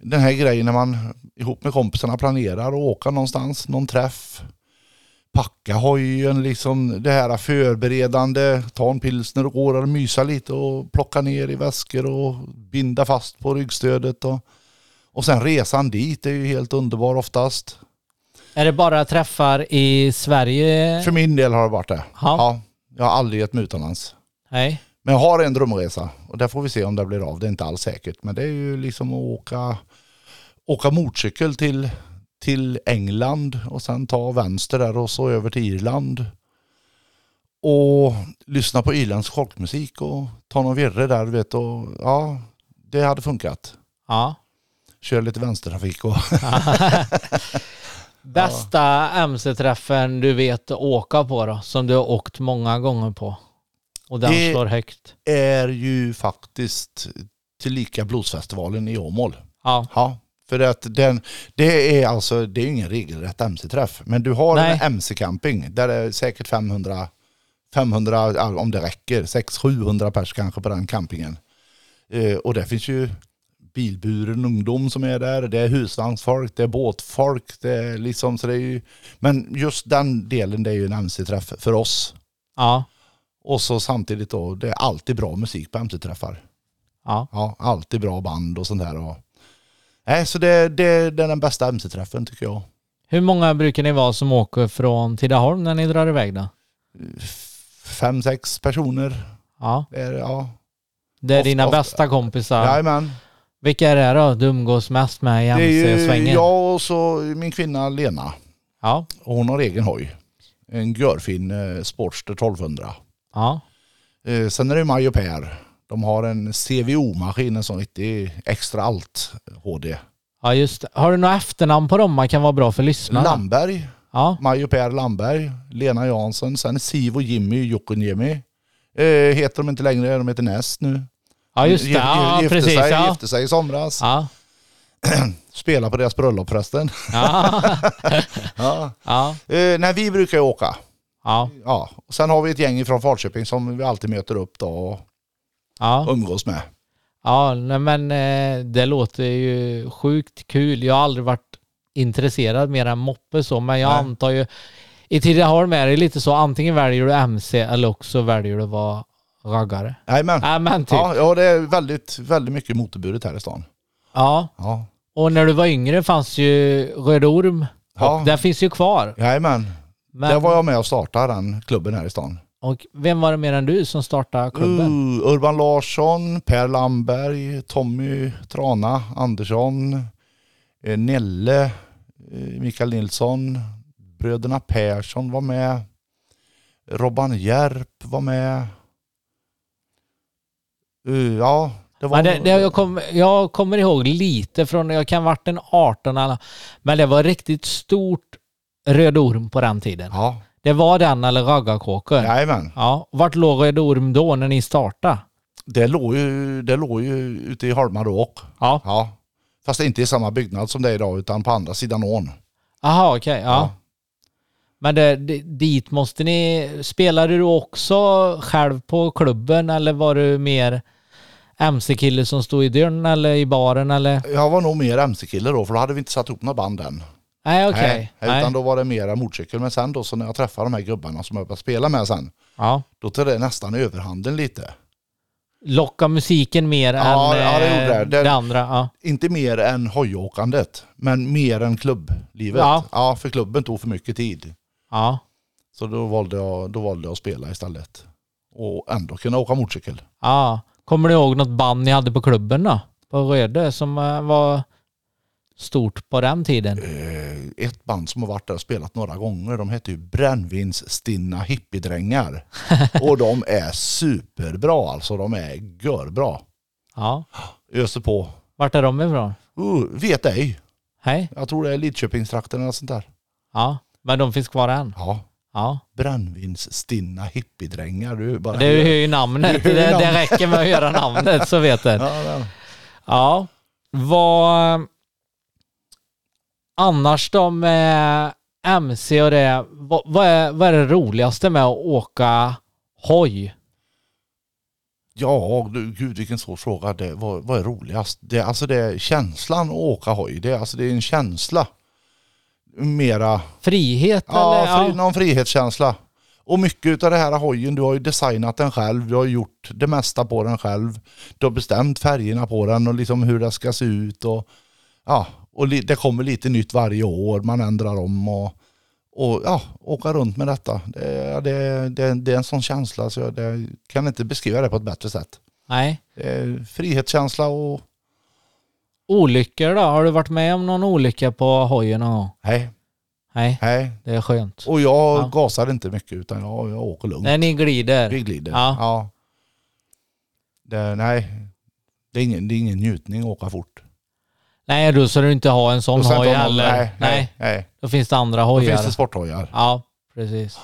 den här grejen när man ihop med kompisarna planerar att åka någonstans, någon träff. Packa hojen, liksom det här förberedande, ta en pilsner och gå och mysa lite och plocka ner i väskor och binda fast på ryggstödet. Och, och sen resan dit är ju helt underbar oftast. Är det bara träffar i Sverige? För min del har det varit det. Ja. Ja, jag har aldrig gett mig utomlands. Nej. Men jag har en drömresa och där får vi se om det blir av. Det är inte alls säkert. Men det är ju liksom att åka, åka motorcykel till, till England och sen ta vänster där och så över till Irland. Och lyssna på irländsk folkmusik och ta någon virre där du vet. Och, ja, det hade funkat. Ja. Kör lite vänstertrafik och Bästa MC-träffen du vet åka på då? Som du har åkt många gånger på? Och den Det- slår högt? är ju faktiskt tillika bluesfestivalen i Åmål. Ja. Ja, för att den, det är alltså, det är ingen regelrätt MC-träff. Men du har Nej. en MC-camping där det är säkert 500, 500 ja, om det räcker, 600-700 pers kanske på den campingen. Eh, och det finns ju bilburen ungdom som är där, det är husvagnsfolk, det är båtfolk, det är liksom så det är ju, men just den delen det är ju en MC-träff för oss. Ja. Och så samtidigt då, det är alltid bra musik på MC-träffar. Ja. Ja, alltid bra band och sånt där. Och... Nej, så det, det, det är den bästa MC-träffen tycker jag. Hur många brukar ni vara som åker från Tidaholm när ni drar iväg då? Fem, sex personer. Ja. Det är, ja. Det är Ofta- dina ofta. bästa kompisar. Jajamän. Vilka är det då du umgås mest med i MC-svängen? jag och så min kvinna Lena. Ja. Och hon har egen hoj. En görfin eh, Sportster 1200. Ja. Eh, sen är det Maj och Per. De har en CVO-maskin, en sån riktig extra allt HD. Ja just det. Har du några efternamn på dem man kan vara bra för lyssnarna? Lamberg, Ja. Och Per Lamberg, Lena Jansson, sen Siv och Jimmy Jokunjemi. Eh, heter de inte längre, de heter Nest nu. ja just det. Ja gifte precis. Sig, Ja. Gifte sig i somras. Ja. Spela på deras bröllop förresten. Ja. ja. Ja. eh, nej, vi brukar ju åka. Ja. Ja. Sen har vi ett gäng från Falköping som vi alltid möter upp då Ja. umgås med. Ja, nej, men eh, det låter ju sjukt kul. Jag har aldrig varit intresserad mer än moppe så, men jag Nej. antar ju i Tidaholm är det lite så, antingen väljer du MC eller också väljer du att vara raggare. Jajamän. Typ. Ja, ja, det är väldigt, väldigt mycket motorburet här i stan. Ja, Ja. och när du var yngre fanns ju Röd Orm. Ja. Och det finns ju kvar. Jajamän. Men, Där var jag med och startade den klubben här i stan. Och vem var det mer än du som startade klubben? Uh, Urban Larsson, Per Lamberg, Tommy Trana Andersson, eh, Nelle, eh, Mikael Nilsson, bröderna Persson var med, Robban Järp var med. Uh, ja, det var... Det, det, jag, kom, jag kommer ihåg lite från, jag kan varit en 18 eller, men det var riktigt stort Röd Orm på den tiden. Ja, Det var den eller raggarkåken. Ja. jajamän. Vart låg Röd Orm då när ni startade? Det låg ju, det låg ju ute i Holma då. Ja. Ja. Fast inte i samma byggnad som det är idag utan på andra sidan ån. Jaha, okej. ja. Ja. Men det, det, dit måste ni... Spelade du också själv på klubben eller var du mer MC-kille som stod i dörren eller i baren eller? Jag var nog mer mc-kille då för då hade vi inte satt ihop några band än. Nej okej. Nej, utan då var det mera motorcykel. Men sen då så när jag träffade de här gubbarna som jag började spela med sen. Ja. Då tog det nästan överhanden lite. Locka musiken mer Ja, än ja, det eh, gjorde det. Det- det andra? Ja. Inte mer än hojåkandet. Men mer än klubblivet. Ja. ja, för klubben tog för mycket tid. ja. Så då valde jag, då valde jag att spela istället. Och ändå kunna åka motorcykel. Ja. Kommer du ihåg något band ni hade på klubben då? På Röde som eh, var stort på den tiden? Eh, ett band som har varit där och spelat några gånger. De heter ju Brännvinsstinna hippiedrängar. och de är superbra alltså. De är görbra. Ja. Öser på. Vart är de ifrån? Uh, vet ej. Hej? Jag tror det är Lidköpingstrakten eller sånt där. Ja. Men de finns kvar än? Ja. Ja. Brännvinsstinna hippiedrängar. Du bara Det är ju namnet. Du Det, det räcker med att göra namnet så vet den. Ja, ja. Ja. Vad... Annars då med MC och det. Vad, vad, är, vad är det roligaste med att åka hoj? Ja, du, gud vilken svår fråga. Det, vad, vad är roligast? Det, alltså det är känslan att åka hoj. Det, alltså det är en känsla. Mera, Frihet ja, eller? fri, någon frihetskänsla. Och mycket av det här hojen, du har ju designat den själv. Du har gjort det mesta på den själv. Du har bestämt färgerna på den och liksom hur det ska se ut. Och, ja, och det kommer lite nytt varje år. Man ändrar om och, och ja, åka runt med detta. Det, det, det, det är en sån känsla så jag det, kan inte beskriva det på ett bättre sätt. Nej. Det är frihetskänsla och Olyckor då? Har du varit med om någon olycka på hojen någon gång? nej, Nej, nej. det är skönt. Och jag Ja. gasar inte mycket utan jag, jag åker lugnt. Nej, ni glider. Vi glider. Ja. Ja. Det, nej, det är, ingen, det är ingen njutning att åka fort. Nej, då ska du inte ha en sån hoj heller. Nej, nej, nej. Då finns det andra Då hojar. finns det sporthojar. Ja, precis.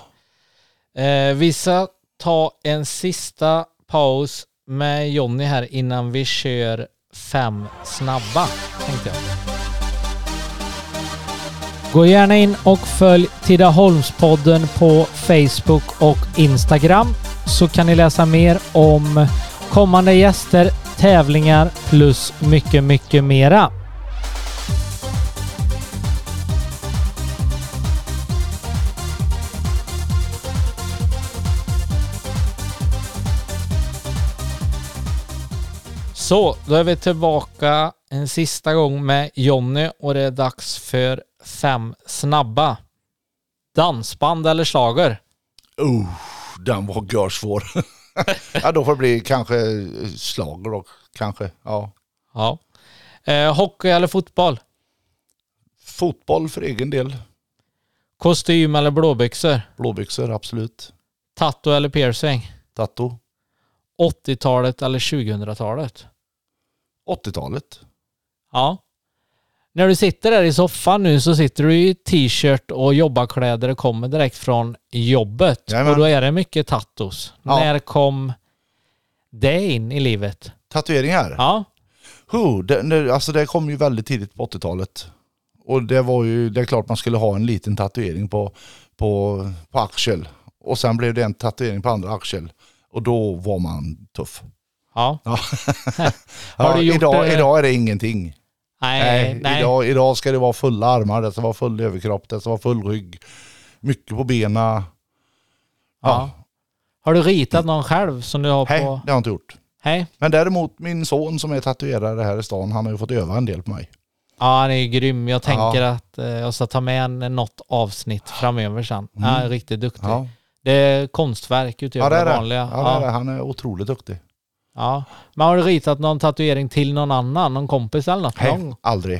Eh, vi ska ta en sista paus med Jonny här innan vi kör fem snabba, tänkte jag. Gå gärna in och följ Tidaholmspodden på Facebook och Instagram så kan ni läsa mer om kommande gäster, tävlingar plus mycket, mycket mera. Så, då är vi tillbaka en sista gång med Jonny och det är dags för fem snabba. Dansband eller slager? Uh, den var görsvår. ja, då får det bli kanske slager då. Kanske, ja. Ja. Eh, hockey eller fotboll? Fotboll för egen del. Kostym eller blåbyxor? Blåbyxor, absolut. Tattoo eller piercing? Tatto. 80-talet eller 2000-talet? 80-talet. Ja. När du sitter där i soffan nu så sitter du i t-shirt och jobbarkläder och kommer direkt från jobbet. Jajamän. Och då är det mycket tattos. Ja. När kom det in i livet? Tatueringar. Ja. Huh, det, det, alltså det kom ju väldigt tidigt på 80-talet. Och det var ju, det är klart man skulle ha en liten tatuering på, på, på axel. Och sen blev det en tatuering på andra axel. Och då var man tuff. Ja. Ja. Har ja, du gjort idag, det- idag är det ingenting. Nej, Nej, nej. Idag, idag ska det vara fulla armar, det ska vara full överkropp, det ska vara full rygg. Mycket på benen. Ja. Har du ritat någon själv som du har Nej, på? det har jag inte gjort. Hej. Men däremot min son som är tatuerare här i stan, han har ju fått öva en del på mig. Ja, han är ju grym. Jag tänker Ja. att eh, jag ska ta med en, något avsnitt framöver sen. Mm. Han är riktigt duktig. Ja, Det är konstverk utöver ja det är det det. vanliga. Ja, det är det. Han är otroligt duktig. Ja. Men har du ritat någon tatuering till någon annan? Någon kompis eller något? Nej, aldrig.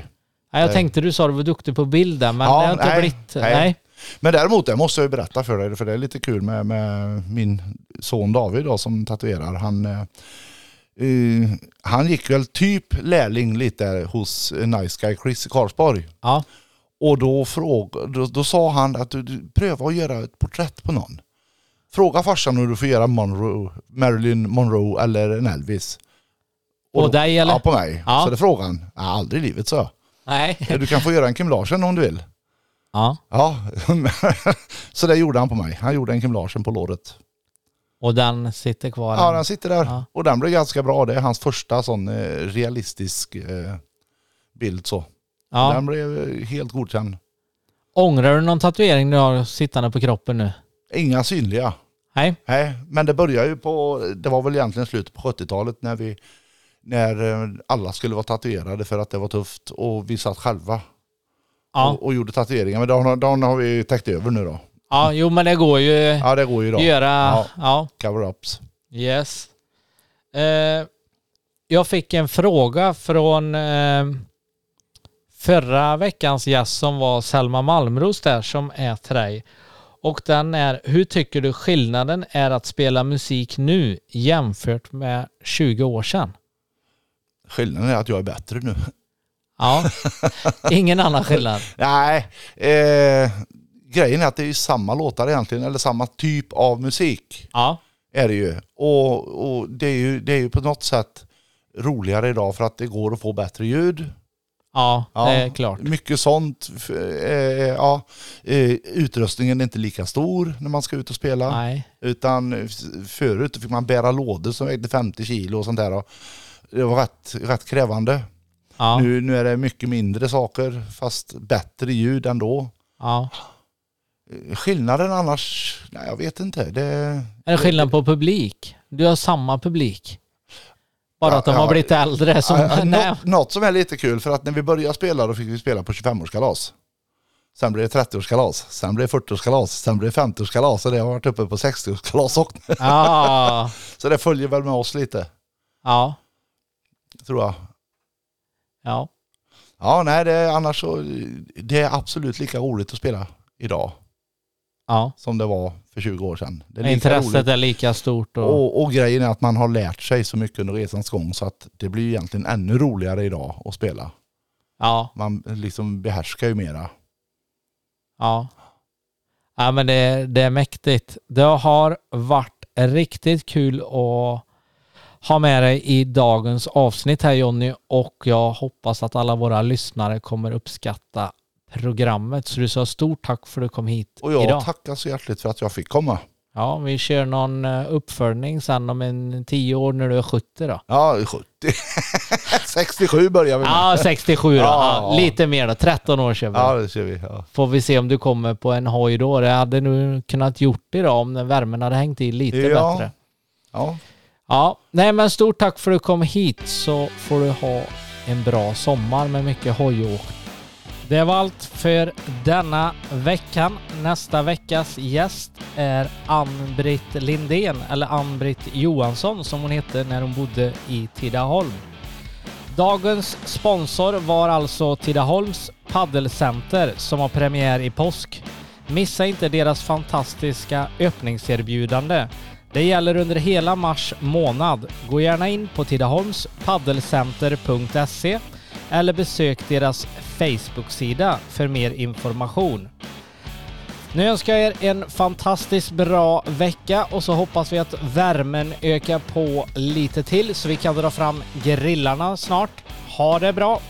Nej, jag Nej. tänkte du sa du var duktig på bild där, men Ja, det har inte nej, blivit. nej. Nej. Men däremot, det måste jag berätta för dig, för det är lite kul med, med min son David då, som tatuerar. Han, eh, eh, han gick väl typ lärling lite hos eh, Nice Guy Chris i Karlsborg. Ja. Och då, fråga, då, då sa han att du, du pröva att göra ett porträtt på någon. Fråga farsan om du får göra Monroe, Marilyn Monroe eller en Elvis. På då- dig, eller? Ja, på mig. Ja. Så det frågade han. Ja, aldrig i livet så. Nej. Du kan få göra en Kim Larsen om du vill. Ja. Ja, så det gjorde han på mig. Han gjorde en Kim Larsen på låret. Och den sitter kvar? Ja, den sitter där. Ja. Och den blev ganska bra. Det är hans första sån eh, realistisk eh, bild så. ja. Den blev eh, helt godkänd. Ångrar du någon tatuering du har sittande på kroppen nu? Inga synliga. Nej? Nej, men det började ju på, det var väl egentligen slutet på 70-talet när vi, när eh, alla skulle vara tatuerade för att det var tufft och vi satt själva Ja. och, och gjorde tatueringar. Men de, de har vi täckt över nu då. ja, jo men det går ju Ja det går ju då. göra. Ja. Ja. Cover-ups. Yes. Eh, jag fick en fråga från eh, förra veckans gäst som var Selma Malmros där som är till dig. Och den är, hur tycker du skillnaden är att spela musik nu jämfört med 20 år sedan? Skillnaden är att jag är bättre nu. Ja, ingen annan skillnad. Nej, eh, grejen är att det är samma låtar egentligen, eller samma typ av musik Ja, är det ju. Och, och det, är ju, det är ju på något sätt roligare idag för att det går att få bättre ljud. Ja, Ja, det är klart. Mycket sånt. F- Eh, ja, eh, utrustningen är inte lika stor när man ska ut och spela. Nej, Utan förut fick man bära lådor som vägde 50 kilo och sånt där. Det var rätt, rätt krävande. ja, Nu, nu är det mycket mindre saker fast bättre ljud ändå. ja. Eh, Skillnaden annars, nej jag vet inte. Det, Är det skillnad på publik? Du har samma publik. Bara att de ja. har blivit äldre. Som, Ja, något, något som är lite kul för att när vi började spela då fick vi spela på 25-årskalas. Sen blev det 30-årskalas, sen blev det 40-årskalas, sen blev det 50-årskalas och det har varit uppe på 60-årskalas också. Ja, Så det följer väl med oss lite, ja, tror jag. ja. Ja, nej, det är, annars så, det är absolut lika roligt att spela idag ja. som det var för 20 år sedan. Det är Intresset roligt. är lika stort. Och, Och, och grejen är att man har lärt sig så mycket under resans gång så att det blir egentligen ännu roligare idag att spela. ja, Man liksom behärskar ju mera. ja. Ja, men det, det är mäktigt. Det har varit riktigt kul att ha med dig i dagens avsnitt här Jonny och jag hoppas att alla våra lyssnare kommer uppskatta programmet. Så du sa stort tack för att du kom hit Och jag idag. tackar så hjärtligt för att jag fick komma. Ja, vi kör någon eh, uppföljning sen om en tio år när du är 70 då. Ja, 70. 67 börjar vi med. Ja, 67 då. Ja. Ja, lite mer då. 13 år kör vi. Ja, det kör vi. Ja. Får vi se om du kommer på en hoj då. Det hade nu kunnat gjort idag om värmen hade hängt i lite Ja. bättre. Ja. Ja, nej men stort tack för att du kom hit så får du ha en bra sommar med mycket hojåk. Det var allt för denna veckan. Nästa veckas gäst är Ann-Britt Lindén, eller Ann-Britt Johansson som hon hette när hon bodde i Tidaholm. Dagens sponsor var alltså Tidaholms paddelcenter som har premiär i påsk. Missa inte deras fantastiska öppningserbjudande. Det gäller under hela mars månad. Gå gärna in på tidaholmspaddelcenter.se eller besök deras Facebook-sida för mer information. Nu önskar jag er en fantastiskt bra vecka och så hoppas vi att värmen ökar på lite till så vi kan dra fram grillarna snart. Ha det bra!